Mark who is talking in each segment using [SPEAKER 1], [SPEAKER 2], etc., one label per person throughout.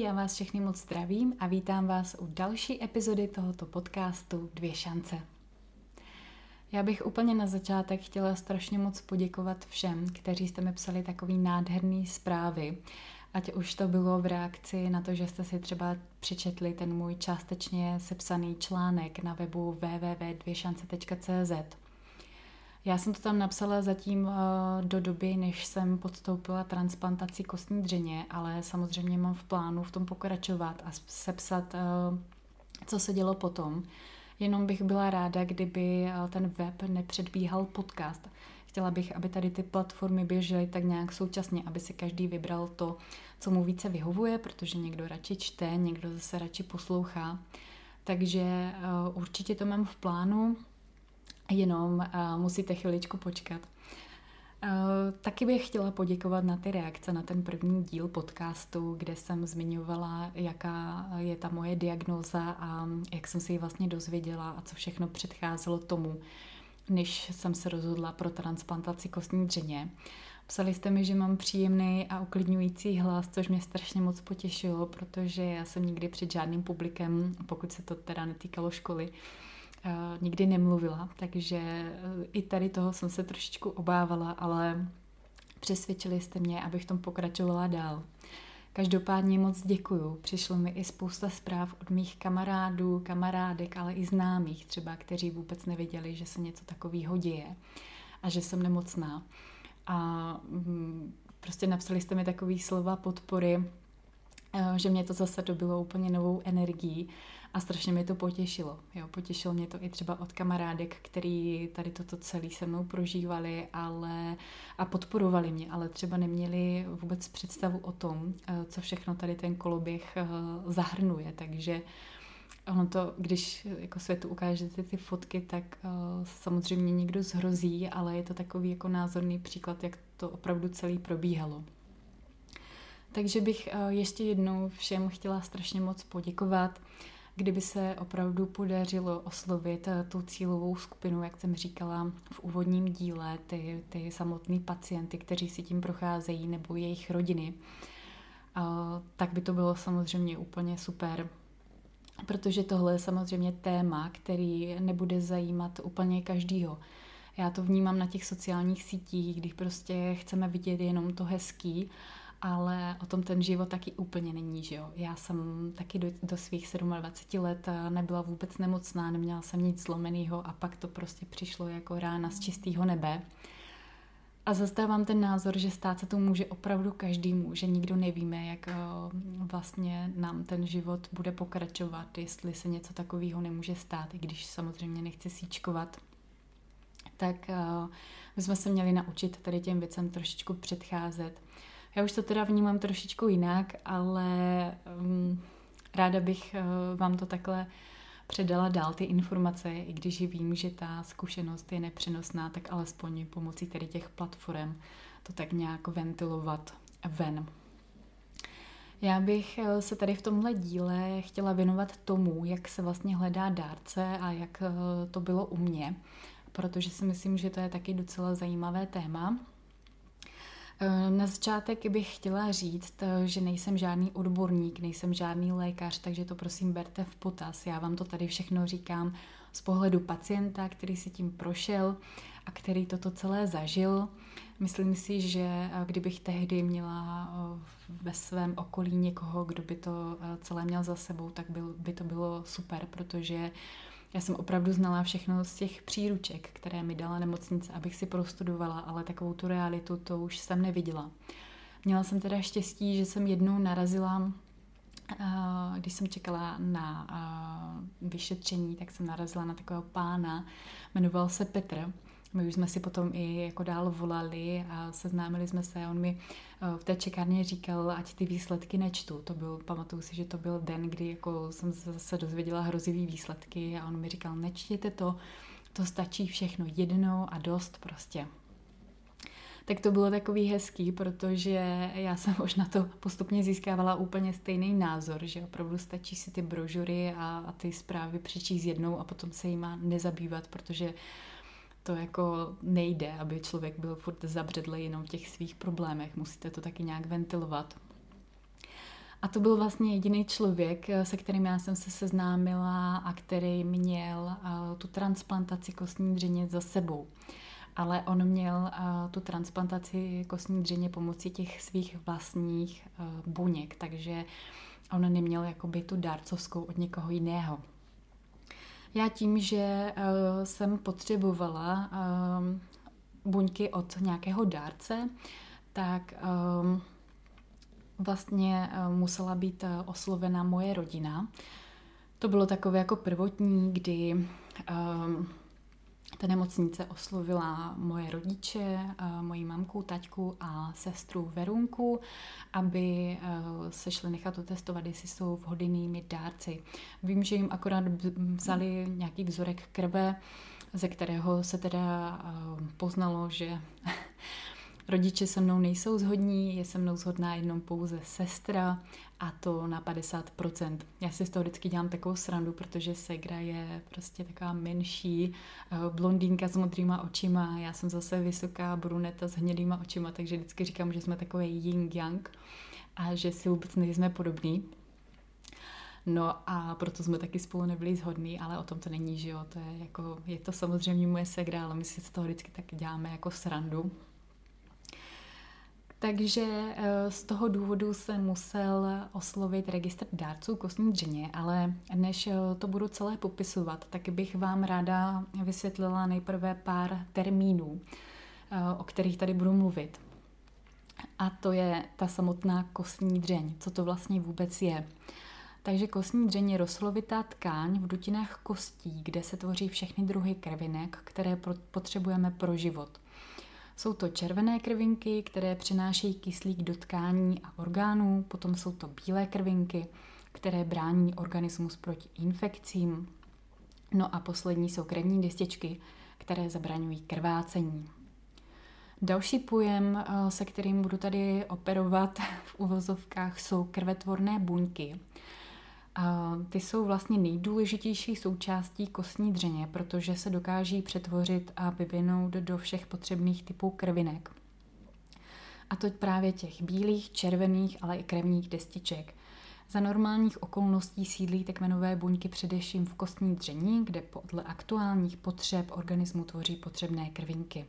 [SPEAKER 1] Já vás všechny moc zdravím a vítám vás u další epizody tohoto podcastu Dvě šance. Já bych úplně na začátek chtěla strašně moc poděkovat všem, kteří jste mi psali takový nádherný zprávy. Ať už to bylo v reakci na to, že jste si třeba přečetli ten můj částečně sepsaný článek na webu www.dvěšance.cz já jsem to tam napsala zatím uh, do doby, než jsem podstoupila transplantaci kostní dřeně, ale samozřejmě mám v plánu v tom pokračovat a sepsat, uh, co se dělo potom. Jenom bych byla ráda, kdyby uh, ten web nepředbíhal podcast. Chtěla bych, aby tady ty platformy běžely tak nějak současně, aby si každý vybral to, co mu více vyhovuje, protože někdo radši čte, někdo zase radši poslouchá. Takže určitě to mám v plánu jenom musíte chviličku počkat. Taky bych chtěla poděkovat na ty reakce na ten první díl podcastu, kde jsem zmiňovala, jaká je ta moje diagnóza a jak jsem si ji vlastně dozvěděla a co všechno předcházelo tomu, než jsem se rozhodla pro transplantaci kostní dřeně. Psali jste mi, že mám příjemný a uklidňující hlas, což mě strašně moc potěšilo, protože já jsem nikdy před žádným publikem, pokud se to teda netýkalo školy, nikdy nemluvila, takže eh, i tady toho jsem se trošičku obávala, ale přesvědčili jste mě, abych tom pokračovala dál. Každopádně moc děkuju. Přišlo mi i spousta zpráv od mých kamarádů, kamarádek, ale i známých třeba, kteří vůbec nevěděli, že se něco takového děje a že jsem nemocná. A mm, prostě napsali jste mi takové slova podpory, eh, že mě to zase dobilo úplně novou energií a strašně mě to potěšilo. Jo, potěšilo mě to i třeba od kamarádek, který tady toto celé se mnou prožívali ale, a podporovali mě, ale třeba neměli vůbec představu o tom, eh, co všechno tady ten koloběh eh, zahrnuje. Takže ono to, když jako světu ukážete ty fotky, tak samozřejmě někdo zhrozí, ale je to takový jako názorný příklad, jak to opravdu celý probíhalo. Takže bych ještě jednou všem chtěla strašně moc poděkovat. Kdyby se opravdu podařilo oslovit eh, tu cílovou skupinu, jak jsem říkala v úvodním díle, ty, ty samotné pacienty, kteří si tím procházejí, nebo jejich rodiny, tak by to bylo samozřejmě úplně super. Protože tohle je samozřejmě téma, který nebude zajímat úplně každýho. Já to vnímám na těch sociálních sítích, když prostě chceme vidět jenom to hezký ale o tom ten život taky úplně není, že jo. Já jsem taky do, do svých 27 let eh, nebyla vůbec nemocná, neměla jsem nic zlomeného a pak to prostě přišlo jako rána z čistého nebe. A zastávám ten názor, že stát se to může opravdu každému, že nikdo nevíme, jak eh, vlastně nám ten život bude pokračovat, jestli se něco takového nemůže stát, i když samozřejmě nechci síčkovat. Tak uh, my jsme se měli naučit tady těm věcem trošičku předcházet. Já už to teda vnímám trošičku jinak, ale um, ráda bych uh, vám to takhle předala dál ty informace, i když vím, že ta zkušenost je nepřenosná, tak alespoň pomocí tedy těch platform to tak nějak ventilovat ven. Já bych uh, se tady v tomhle díle chtěla věnovat tomu, jak se vlastně hledá dárce a jak uh, to bylo u mě, protože si myslím, že to je taky docela zajímavé téma. Eh, na začátek bych chtěla říct, eh, že nejsem žádný odborník, nejsem žádný lékař, takže to prosím berte v potaz. Já vám to tady všechno říkám z pohledu pacienta, který si tím prošel a který toto celé zažil. Myslím si, že eh, kdybych tehdy měla ve svém okolí někoho, kdo by to celé měl za sebou, tak by to bylo super, protože já jsem opravdu znala všechno z těch příruček, které mi dala nemocnice, abych si prostudovala, ale takovou tu realitu to už jsem neviděla. Měla jsem teda štěstí, že jsem jednou narazila, když jsem čekala na vyšetření, tak jsem narazila na takového pána, jmenoval se Petr my už jsme si potom i jako dál volali a seznámili jsme se. On mi eh, v té čekárně říkal, ať ty výsledky nečtu. To byl, pamatuju si, že to byl den, kdy jako jsem se dozvěděla hrozivý výsledky a on mi říkal, nečtěte to, to stačí všechno jednou a dost prostě. Tak to bylo takový hezký, protože já jsem už na to postupně získávala úplně stejný názor, že opravdu stačí si ty brožury a, a ty zprávy přečíst jednou a potom se jima nezabývat, protože to jako nejde, aby člověk byl furt zabředlý jenom v těch svých problémech. Musíte to taky nějak ventilovat. A to byl vlastně jediný člověk, se kterým já jsem se seznámila a který měl tu transplantaci kostní dřeně za sebou. Ale on měl tu transplantaci kostní dřeně pomocí těch svých vlastních buněk, takže on neměl jakoby tu dárcovskou od někoho jiného. Já tím, že uh, jsem potřebovala uh, buňky od nějakého dárce, tak um, vlastně uh, musela být oslovena moje rodina. To bylo takové jako prvotní, kdy um, ta nemocnice oslovila moje rodiče, moji mamku, taťku a sestru Verunku, aby se šli nechat otestovat, jestli jsou vhodnými dárci. Vím, že jim akorát vzali nějaký vzorek krve, ze kterého se teda poznalo, že Rodiče se mnou nejsou zhodní, je se mnou zhodná jenom pouze sestra a to na 50%. Já si z toho vždycky dělám takovou srandu, protože Segra je prostě taková menší eh, blondýnka s modrýma očima, já jsem zase vysoká bruneta s hnědýma očima, takže vždycky říkám, že jsme takový yin-yang a že si vůbec nejsme podobní. No a proto jsme taky spolu nebyli shodní, ale o tom to není, že jo, to je jako, je to samozřejmě moje segra, ale my si z toho vždycky tak děláme jako srandu. Takže eh, z toho důvodu jsem musel oslovit registr dárců kostní dřeně, ale než eh, to budu celé popisovat, tak bych vám ráda vysvětlila nejprve pár termínů, eh, o kterých tady budu mluvit. A to je ta samotná kostní dřeň, co to vlastně vůbec je. Takže kostní dřeň je roslovitá tkáň v dutinách kostí, kde se tvoří všechny druhy krvinek, které potřebujeme pro život – jsou to červené krvinky, které přinášejí kyslík do tkání a orgánů, potom jsou to bílé krvinky, které brání organismus proti infekcím. No a poslední jsou krevní destičky, které zabraňují krvácení. Další pojem, eh, se kterým budu tady operovat v uvozovkách, jsou krvetvorné buňky. Ty jsou vlastně nejdůležitější součástí kostní dřeně, protože se dokáží přetvořit a vyvinout do všech potřebných typů krvinek. A to právě těch bílých, červených, ale i krevních destiček. Za normálních okolností sídlí tekmenové buňky především v kostní dření, kde podle aktuálních potřeb organismu tvoří potřebné krvinky.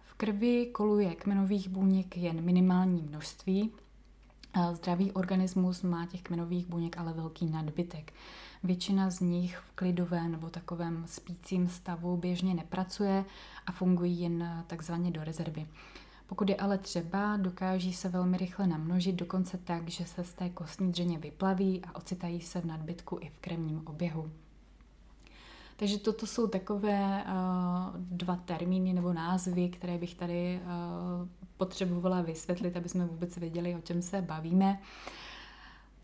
[SPEAKER 1] V krvi koluje kmenových buněk jen minimální množství, Zdravý organismus má těch kmenových buněk ale velký nadbytek. Většina z nich v klidovém nebo takovém spícím stavu běžně nepracuje a fungují jen takzvaně do rezervy. Pokud je ale třeba, dokáží se velmi rychle namnožit, dokonce tak, že se z té kostní dřeně vyplaví a ocitají se v nadbytku i v krevním oběhu. Takže toto jsou takové uh, dva termíny nebo názvy, které bych tady uh, potřebovala vysvětlit, aby jsme vůbec věděli, o čem se bavíme.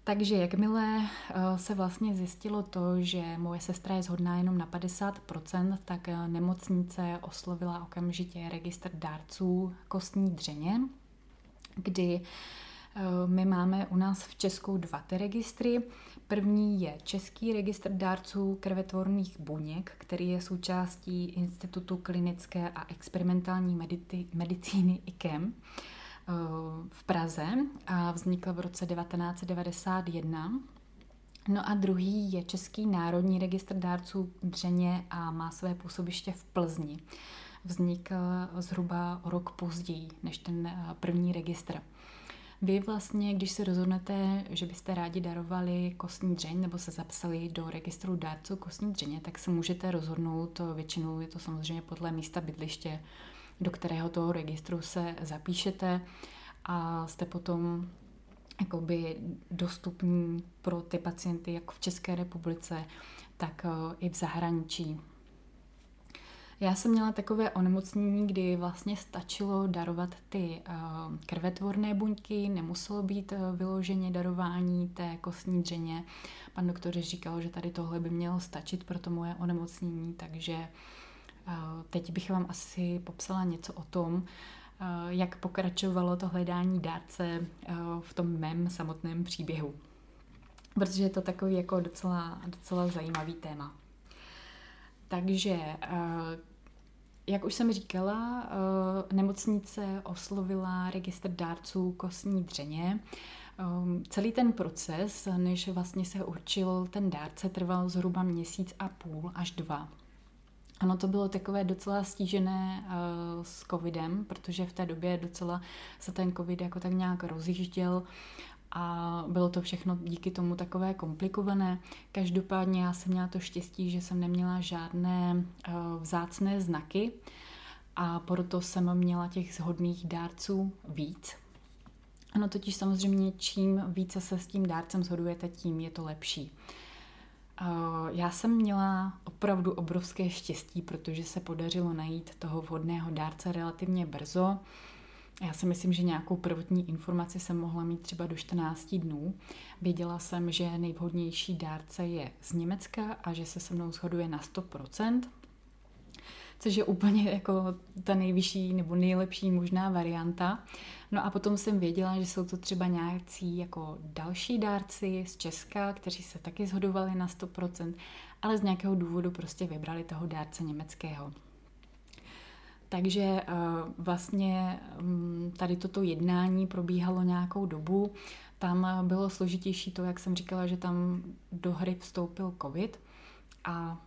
[SPEAKER 1] Takže jakmile uh, se vlastně zjistilo to, že moje sestra je zhodná jenom na 50%, tak nemocnice oslovila okamžitě registr dárců kostní dřeně, kdy my máme u nás v Česku dva ty registry. První je Český registr dárců krvetvorných buněk, který je součástí Institutu klinické a experimentální medicíny IKEM eh, v Praze a vznikl v roce 1991. No a druhý je Český národní registr dárců dřeně a má své působiště v Plzni. Vznikl zhruba rok později než ten eh, první registr. Vy vlastně, když se rozhodnete, že byste rádi darovali kostní dřeň nebo se zapsali do registru dárců kostní dřeně, tak se můžete rozhodnout, většinou je to samozřejmě podle místa bydliště, do kterého toho registru se zapíšete a jste potom jakoby dostupní pro ty pacienty jak v České republice, tak eh, i v zahraničí. Já jsem měla takové onemocnění, kdy vlastně stačilo darovat ty uh, krvetvorné buňky, nemuselo být uh, vyloženě darování té kostní dřeně. Pan doktor říkal, že tady tohle by mělo stačit pro to moje onemocnění, takže uh, teď bych vám asi popsala něco o tom, uh, jak pokračovalo to hledání dárce v tom mém samotném příběhu. Protože je to takový jako docela, docela zajímavý téma. Takže, eh, jak už jsem říkala, eh, nemocnice oslovila registr dárců kostní dřeně Um, celý ten proces, než vlastně se určil ten dárce, trval zhruba měsíc a půl až dva. Ano, to bylo takové docela stížené uh, s covidem, protože v té době docela se ten covid jako tak nějak rozjížděl a bylo to všechno díky tomu takové komplikované. Každopádně já jsem měla to štěstí, že jsem neměla žádné uh, vzácné znaky a proto jsem měla těch zhodných dárců víc. Ano, totiž samozřejmě čím více se s tím dárcem shodujete, tím je to lepší. Já jsem měla opravdu obrovské štěstí, protože se podařilo najít toho vhodného dárce relativně brzo. Já si myslím, že nějakou prvotní informaci jsem mohla mít třeba do 14 dnů. Věděla jsem, že nejvhodnější dárce je z Německa a že se se mnou shoduje na 100%, což je úplně jako ta nejvyšší nebo nejlepší možná varianta. No a potom jsem věděla, že jsou to třeba nějací jako další dárci z Česka, kteří se taky shodovali na 100%, ale z nějakého důvodu prostě vybrali toho dárce německého. Takže eh, vlastně mm, tady toto jednání probíhalo nějakou dobu. Tam bylo složitější to, jak jsem říkala, že tam do hry vstoupil covid a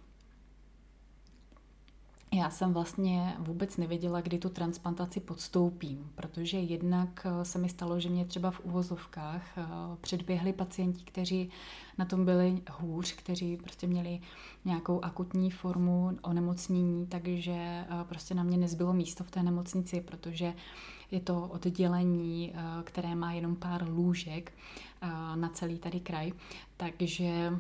[SPEAKER 1] já jsem vlastně vůbec nevěděla, kdy tu transplantaci podstoupím, protože jednak eh, se mi stalo, že mě třeba v uvozovkách eh, předběhli pacienti, kteří na tom byli hůř, kteří prostě měli nějakou akutní formu onemocnění, takže eh, prostě na mě nezbylo místo v té nemocnici, protože je to oddělení, které má jenom pár lůžek na celý tady kraj, takže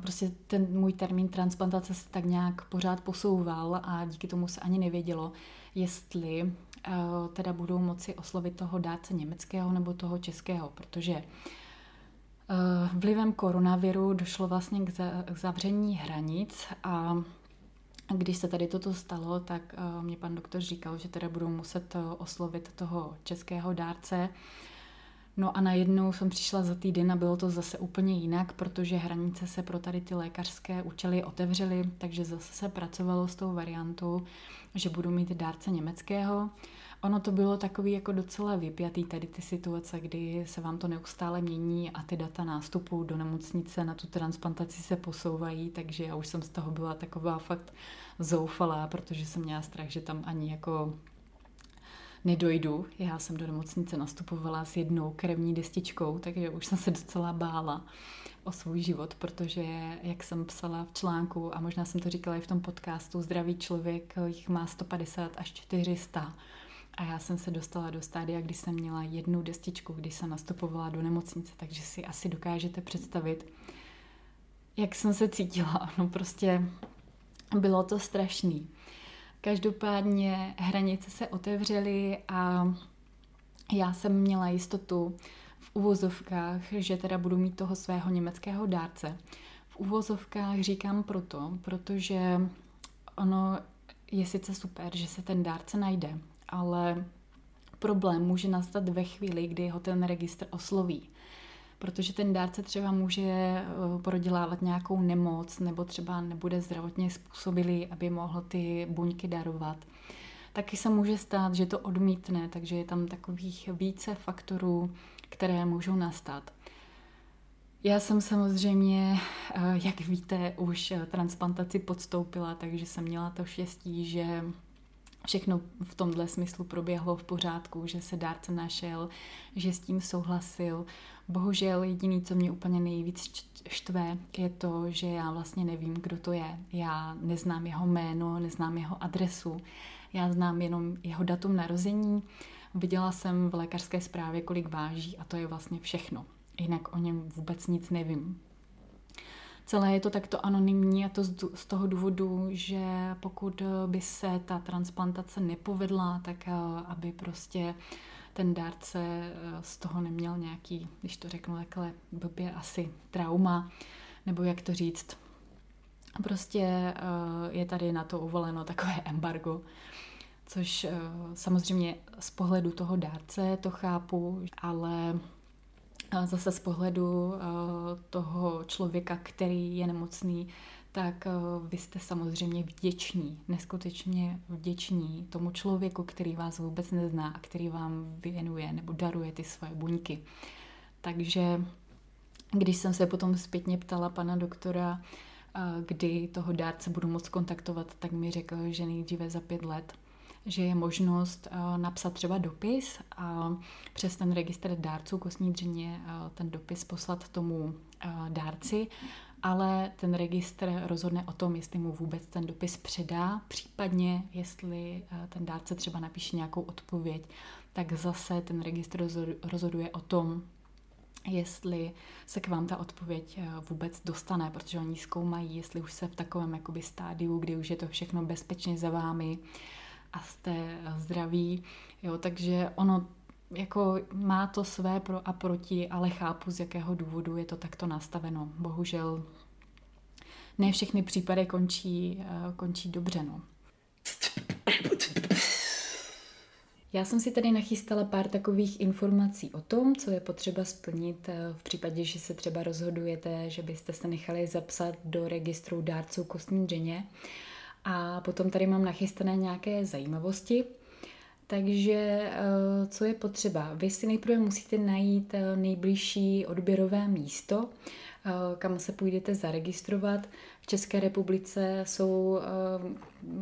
[SPEAKER 1] prostě ten můj termín transplantace se tak nějak pořád posouval a díky tomu se ani nevědělo, jestli teda budou moci oslovit toho dárce německého nebo toho českého, protože vlivem koronaviru došlo vlastně k zavření hranic a když se tady toto stalo, tak mě pan doktor říkal, že teda budou muset oslovit toho českého dárce, No a najednou jsem přišla za týden a bylo to zase úplně jinak, protože hranice se pro tady ty lékařské účely otevřely, takže zase se pracovalo s tou variantou, že budu mít dárce německého. Ono to bylo takový jako docela vypjatý tady ty situace, kdy se vám to neustále mění a ty data nástupu do nemocnice na tu transplantaci se posouvají, takže já už jsem z toho byla taková fakt zoufalá, protože jsem měla strach, že tam ani jako nedojdu. Já jsem do nemocnice nastupovala s jednou krevní destičkou, takže už jsem se docela bála o svůj život, protože, jak jsem psala v článku, a možná jsem to říkala i v tom podcastu, zdravý člověk jich má 150 až 400. A já jsem se dostala do stádia, kdy jsem měla jednu destičku, když jsem nastupovala do nemocnice, takže si asi dokážete představit, jak jsem se cítila. No prostě bylo to strašný. Každopádně hranice se otevřely a já jsem měla jistotu v uvozovkách, že teda budu mít toho svého německého dárce. V uvozovkách říkám proto, protože ono je sice super, že se ten dárce najde, ale problém může nastat ve chvíli, kdy ho ten registr osloví protože ten dárce třeba může eh, prodělávat nějakou nemoc nebo třeba nebude zdravotně způsobilý, aby mohl ty buňky darovat. Taky se může stát, že to odmítne, takže je tam takových více faktorů, které můžou nastat. Já jsem samozřejmě, eh, jak víte, už transplantaci podstoupila, takže jsem měla to štěstí, že všechno v tomhle smyslu proběhlo v pořádku, že se dárce našel, že s tím souhlasil. Bohužel jediný, co mě úplně nejvíc štve, je to, že já vlastně nevím, kdo to je. Já neznám jeho jméno, neznám jeho adresu, já znám jenom jeho datum narození. Viděla jsem v lékařské zprávě, kolik váží a to je vlastně všechno. Jinak o něm vůbec nic nevím. Celé je to takto anonymní a to z toho důvodu, že pokud by se ta transplantace nepovedla, tak eh, aby prostě ten dárce eh, z toho neměl nějaký, když to řeknu takhle blbě, asi trauma, nebo jak to říct. Prostě eh, je tady na to uvoleno takové embargo, což samozřejmě z pohledu toho dárce to chápu, ale zase z pohledu toho člověka, který je nemocný, tak eh, vy jste samozřejmě vděční, neskutečně vděční tomu člověku, který vás vůbec nezná a který vám věnuje nebo daruje ty svoje buňky. Takže když jsem se potom zpětně ptala pana doktora, eh, kdy toho dárce budu moc kontaktovat, tak mi řekl, že nejdříve za pět let že je možnost uh, napsat třeba dopis a přes ten registr dárců kostní dřeně uh, ten dopis poslat tomu uh, dárci, ale ten registr rozhodne o tom, jestli mu vůbec ten dopis předá, případně jestli ten dárce třeba napíše nějakou odpověď, tak zase ten registr rozhoduje o tom, jestli se k vám ta odpověď vůbec dostane, protože oni zkoumají, jestli už se v takovém jakoby stádiu, kdy už je to všechno bezpečně za vámi, a jste zdraví, jo, takže ono jako má to své pro a proti, ale chápu, z jakého důvodu je to takto nastaveno. Bohužel ne všechny případy končí, eh, končí dobře, no. Já jsem si tady nachystala pár takových informací o tom, co je potřeba splnit eh, v případě, že se třeba rozhodujete, že byste se nechali zapsat do registru dárců kostní dřeně. A potom tady mám nachystané nějaké zajímavosti. Takže eh, co je potřeba? Vy si nejprve musíte najít eh, nejbližší odběrové místo, eh, kam se půjdete zaregistrovat. V České republice jsou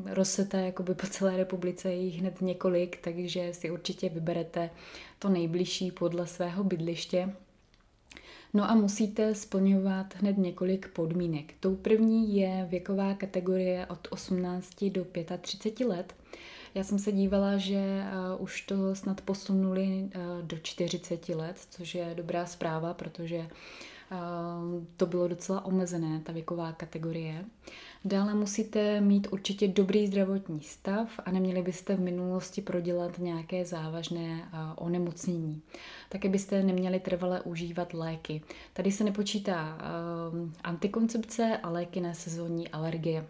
[SPEAKER 1] rozseté jakoby po celé republice jich hned několik, takže si určitě vyberete to nejbližší podle svého bydliště. No a musíte splňovat hned několik podmínek. Tou první je věková kategorie od 18 do 35 let. Já jsem se dívala, že uh, už to snad posunuli uh, do 40 let, což je dobrá zpráva, protože to bylo docela omezené, ta věková kategorie. Dále musíte mít určitě dobrý zdravotní stav a neměli byste v minulosti prodělat nějaké závažné onemocnění. Také byste neměli trvale užívat léky. Tady se nepočítá antikoncepce a léky na sezónní alergie.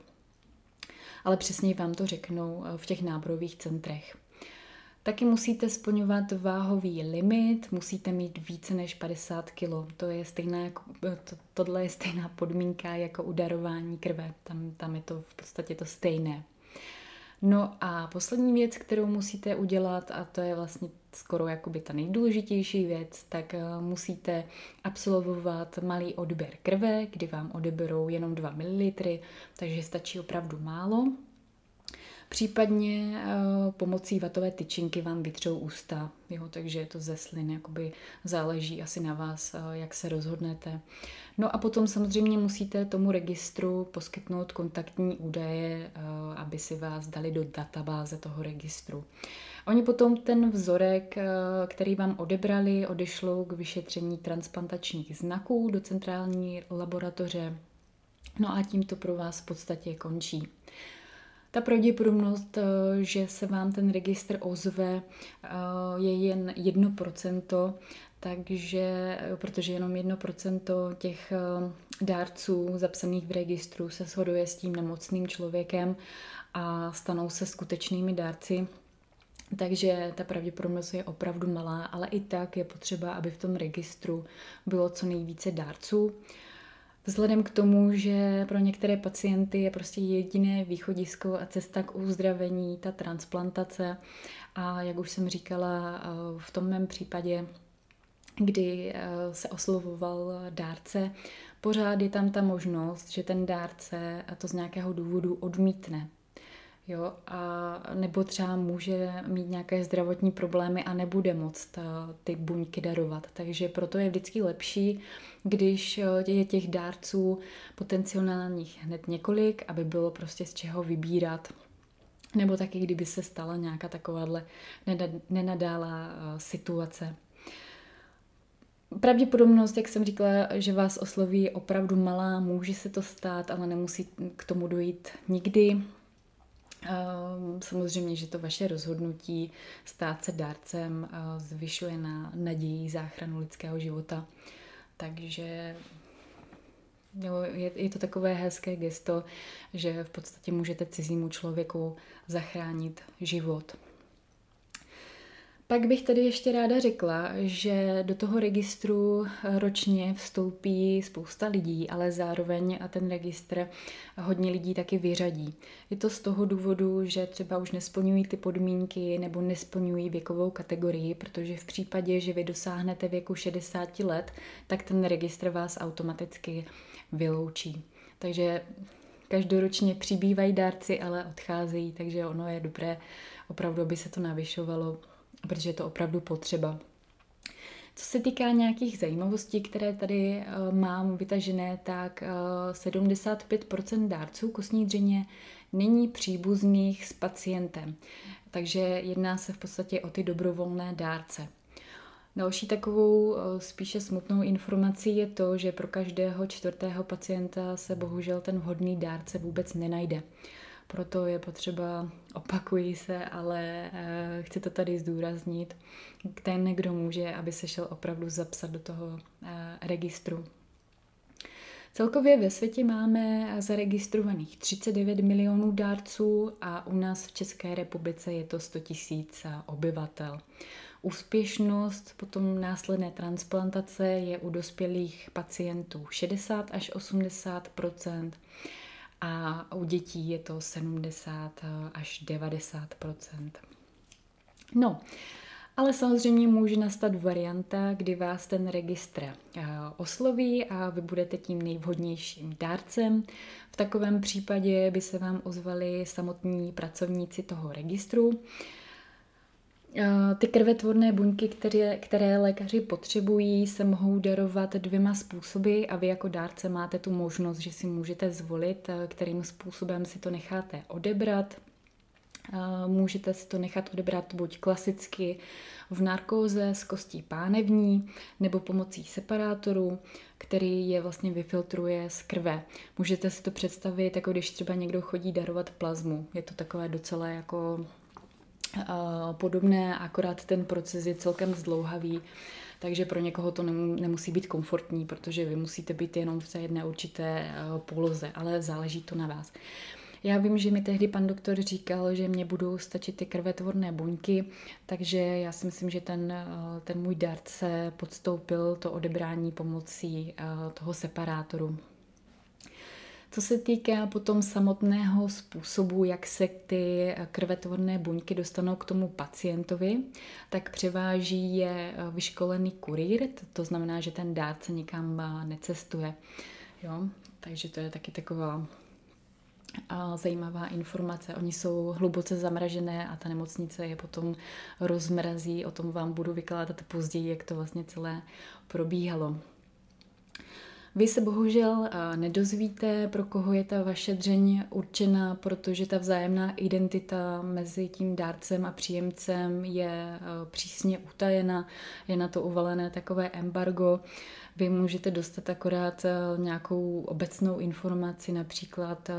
[SPEAKER 1] Ale přesně vám to řeknou v těch náborových centrech. Taky musíte splňovat váhový limit, musíte mít více než 50 kg. To je stejná, jako, to, tohle je stejná podmínka jako u darování krve. Tam, tam je to v podstatě to stejné. No a poslední věc, kterou musíte udělat, a to je vlastně skoro jakoby ta nejdůležitější věc, tak eh, musíte absolvovat malý odběr krve, kdy vám odeberou jenom 2 ml, takže stačí opravdu málo. Případně uh, pomocí vatové tyčinky vám vytřou ústa, jo, takže je to ze slin, jakoby záleží asi na vás, uh, jak se rozhodnete. No a potom samozřejmě musíte tomu registru poskytnout kontaktní údaje, uh, aby si vás dali do databáze toho registru. Oni potom ten vzorek, který vám odebrali, odešlou k vyšetření transplantačních znaků do centrální laboratoře. No a tím to pro vás v podstatě končí. Ta pravděpodobnost, eh, že se vám ten registr ozve, eh, je jen 1%, takže, eh, protože jenom 1% těch dárců zapsaných v registru se shoduje s tím nemocným člověkem a stanou se skutečnými dárci. Takže ta pravděpodobnost je opravdu malá, ale i tak je potřeba, aby v tom registru bylo co nejvíce dárců. Vzhledem k tomu, že pro některé pacienty je prostě jediné východisko a cesta k uzdravení ta transplantace a jak už jsem říkala eh, v tom mém případě, kdy eh, se oslovoval dárce, pořád je tam ta možnost, že ten dárce to z nějakého důvodu odmítne. Jo, a nebo třeba může mít nějaké zdravotní problémy a nebude moct ty buňky darovat. Takže proto je vždycky lepší, když je těch dárců potenciálních hned několik, aby bylo prostě z čeho vybírat. Nebo taky, kdyby se stala nějaká takováhle nenadálá situace. Pravděpodobnost, jak jsem říkala, že vás osloví, opravdu malá, může se to stát, ale nemusí k tomu dojít nikdy. Ehm, samozřejmě, že to vaše rozhodnutí stát se dárcem eh, zvyšuje na naději záchranu lidského života. Takže jo, je, je to takové hezké gesto, že v podstatě můžete cizímu člověku zachránit život. Pak bych tady ještě ráda řekla, že do toho registru ročně vstoupí spousta lidí, ale zároveň a ten registr hodně lidí taky vyřadí. Je to z toho důvodu, že třeba už nesplňují ty podmínky nebo nesplňují věkovou kategorii, protože v případě, že vy dosáhnete věku 60 let, tak ten registr vás automaticky vyloučí. Takže každoročně přibývají dárci, ale odcházejí, takže ono je dobré opravdu, aby se to navyšovalo protože je to opravdu potřeba. Co se týká nějakých zajímavostí, které tady uh, mám vytažené, tak uh, 75% dárců kostní dřeně není příbuzných s pacientem. Takže jedná se v podstatě o ty dobrovolné dárce. Další takovou eh, spíše smutnou informací je to, že pro každého čtvrtého pacienta se bohužel ten vhodný dárce vůbec nenajde. Proto je potřeba, opakují se, ale uh, chci to tady zdůraznit, ten, kdo může, aby se šel opravdu zapsat do toho uh, registru. Celkově ve světě máme zaregistrovaných 39 milionů dárců a u nás v České republice je to 100 tisíc obyvatel. Úspěšnost potom následné transplantace je u dospělých pacientů 60 až 80 a u dětí je to 70 až 90% No, ale samozřejmě může nastat varianta, kdy vás ten registr eh, osloví a vy budete tím nejvhodnějším dárcem. V takovém případě by se vám ozvali samotní pracovníci toho registru Eh, ty krvetvorné buňky, které, které lékaři potřebují, se mohou darovat dvěma způsoby a vy jako dárce máte tu možnost, že si můžete zvolit, eh, kterým způsobem si to necháte odebrat. Eh, můžete si to nechat odebrat buď klasicky v narkóze z kostí pánevní nebo pomocí separátoru, který je vlastně vyfiltruje z krve. Můžete si to představit, jako když třeba někdo chodí darovat plazmu. Je to takové docela jako podobné, akorát ten proces je celkem zdlouhavý, takže pro někoho to nemusí být komfortní, protože vy musíte být jenom v té jedné určité poloze, ale záleží to na vás. Já vím, že mi tehdy pan doktor říkal, že mě budou stačit ty krvetvorné buňky, takže já si myslím, že ten, ten můj darce podstoupil to odebrání pomocí toho separátoru. Co se týká potom samotného způsobu, jak se ty krvetvorné buňky dostanou k tomu pacientovi, tak převáží je vyškolený kurýr, to znamená, že ten dárce nikam necestuje. Jo? Takže to je taky taková a zajímavá informace. Oni jsou hluboce zamražené a ta nemocnice je potom rozmrazí. O tom vám budu vykládat později, jak to vlastně celé probíhalo. Vy se bohužel eh, nedozvíte, pro koho je ta vaše dřeň určena, protože ta vzájemná identita mezi tím dárcem a příjemcem je eh, přísně utajena, je na to uvalené takové embargo. Vy můžete dostat akorát eh, nějakou obecnou informaci, například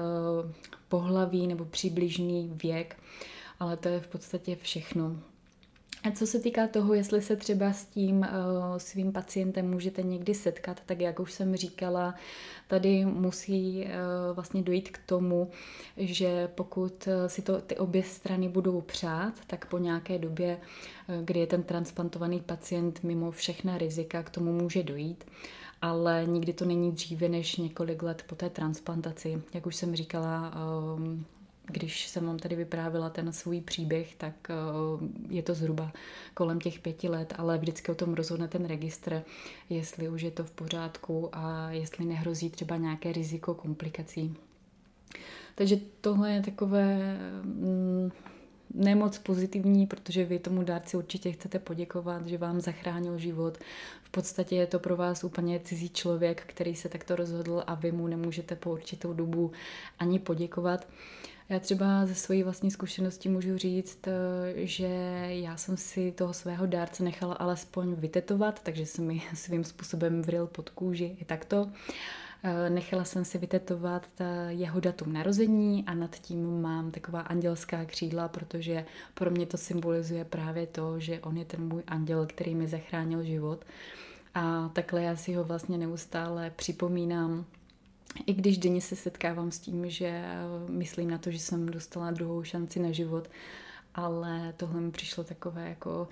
[SPEAKER 1] pohlaví nebo přibližný věk, ale to je v podstatě všechno. A co se týká toho, jestli se třeba s tím uh, svým pacientem můžete někdy setkat, tak jak už jsem říkala, tady musí uh, vlastně dojít k tomu, že pokud eh, si to ty obě strany budou přát, tak po nějaké době, kdy je ten transplantovaný pacient mimo všechna rizika, k tomu může dojít ale nikdy to není dříve než několik let po té transplantaci. Jak už jsem říkala, když jsem vám tady vyprávila ten svůj příběh, tak eh, je to zhruba kolem těch pěti let, ale vždycky o tom rozhodne ten registr, jestli už je to v pořádku a jestli nehrozí třeba nějaké riziko komplikací. Takže tohle je takové mm, nemoc pozitivní, protože vy tomu dárci určitě chcete poděkovat, že vám zachránil život. V podstatě je to pro vás úplně cizí člověk, který se takto rozhodl a vy mu nemůžete po určitou dobu ani poděkovat. Já třeba ze své vlastní zkušenosti můžu říct, eh, že já jsem si toho svého dárce nechala alespoň vytetovat, takže jsem mi svým způsobem vril pod kůži i takto. Eh, nechala jsem si vytetovat eh, jeho datum narození a nad tím mám taková andělská křídla, protože pro mě to symbolizuje právě to, že on je ten můj anděl, který mi zachránil život. A takhle já si ho vlastně neustále připomínám i když denně se setkávám s tím, že myslím na to, že jsem dostala druhou šanci na život, ale tohle mi přišlo takové jako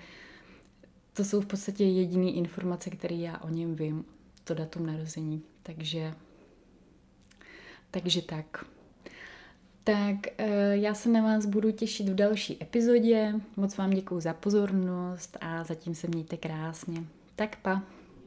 [SPEAKER 1] to jsou v podstatě jediné informace, které já o něm vím, to datum narození. Takže, takže tak. Tak eh, já se na vás budu těšit v další epizodě. Moc vám děkuji za pozornost a zatím se mějte krásně. Tak pa.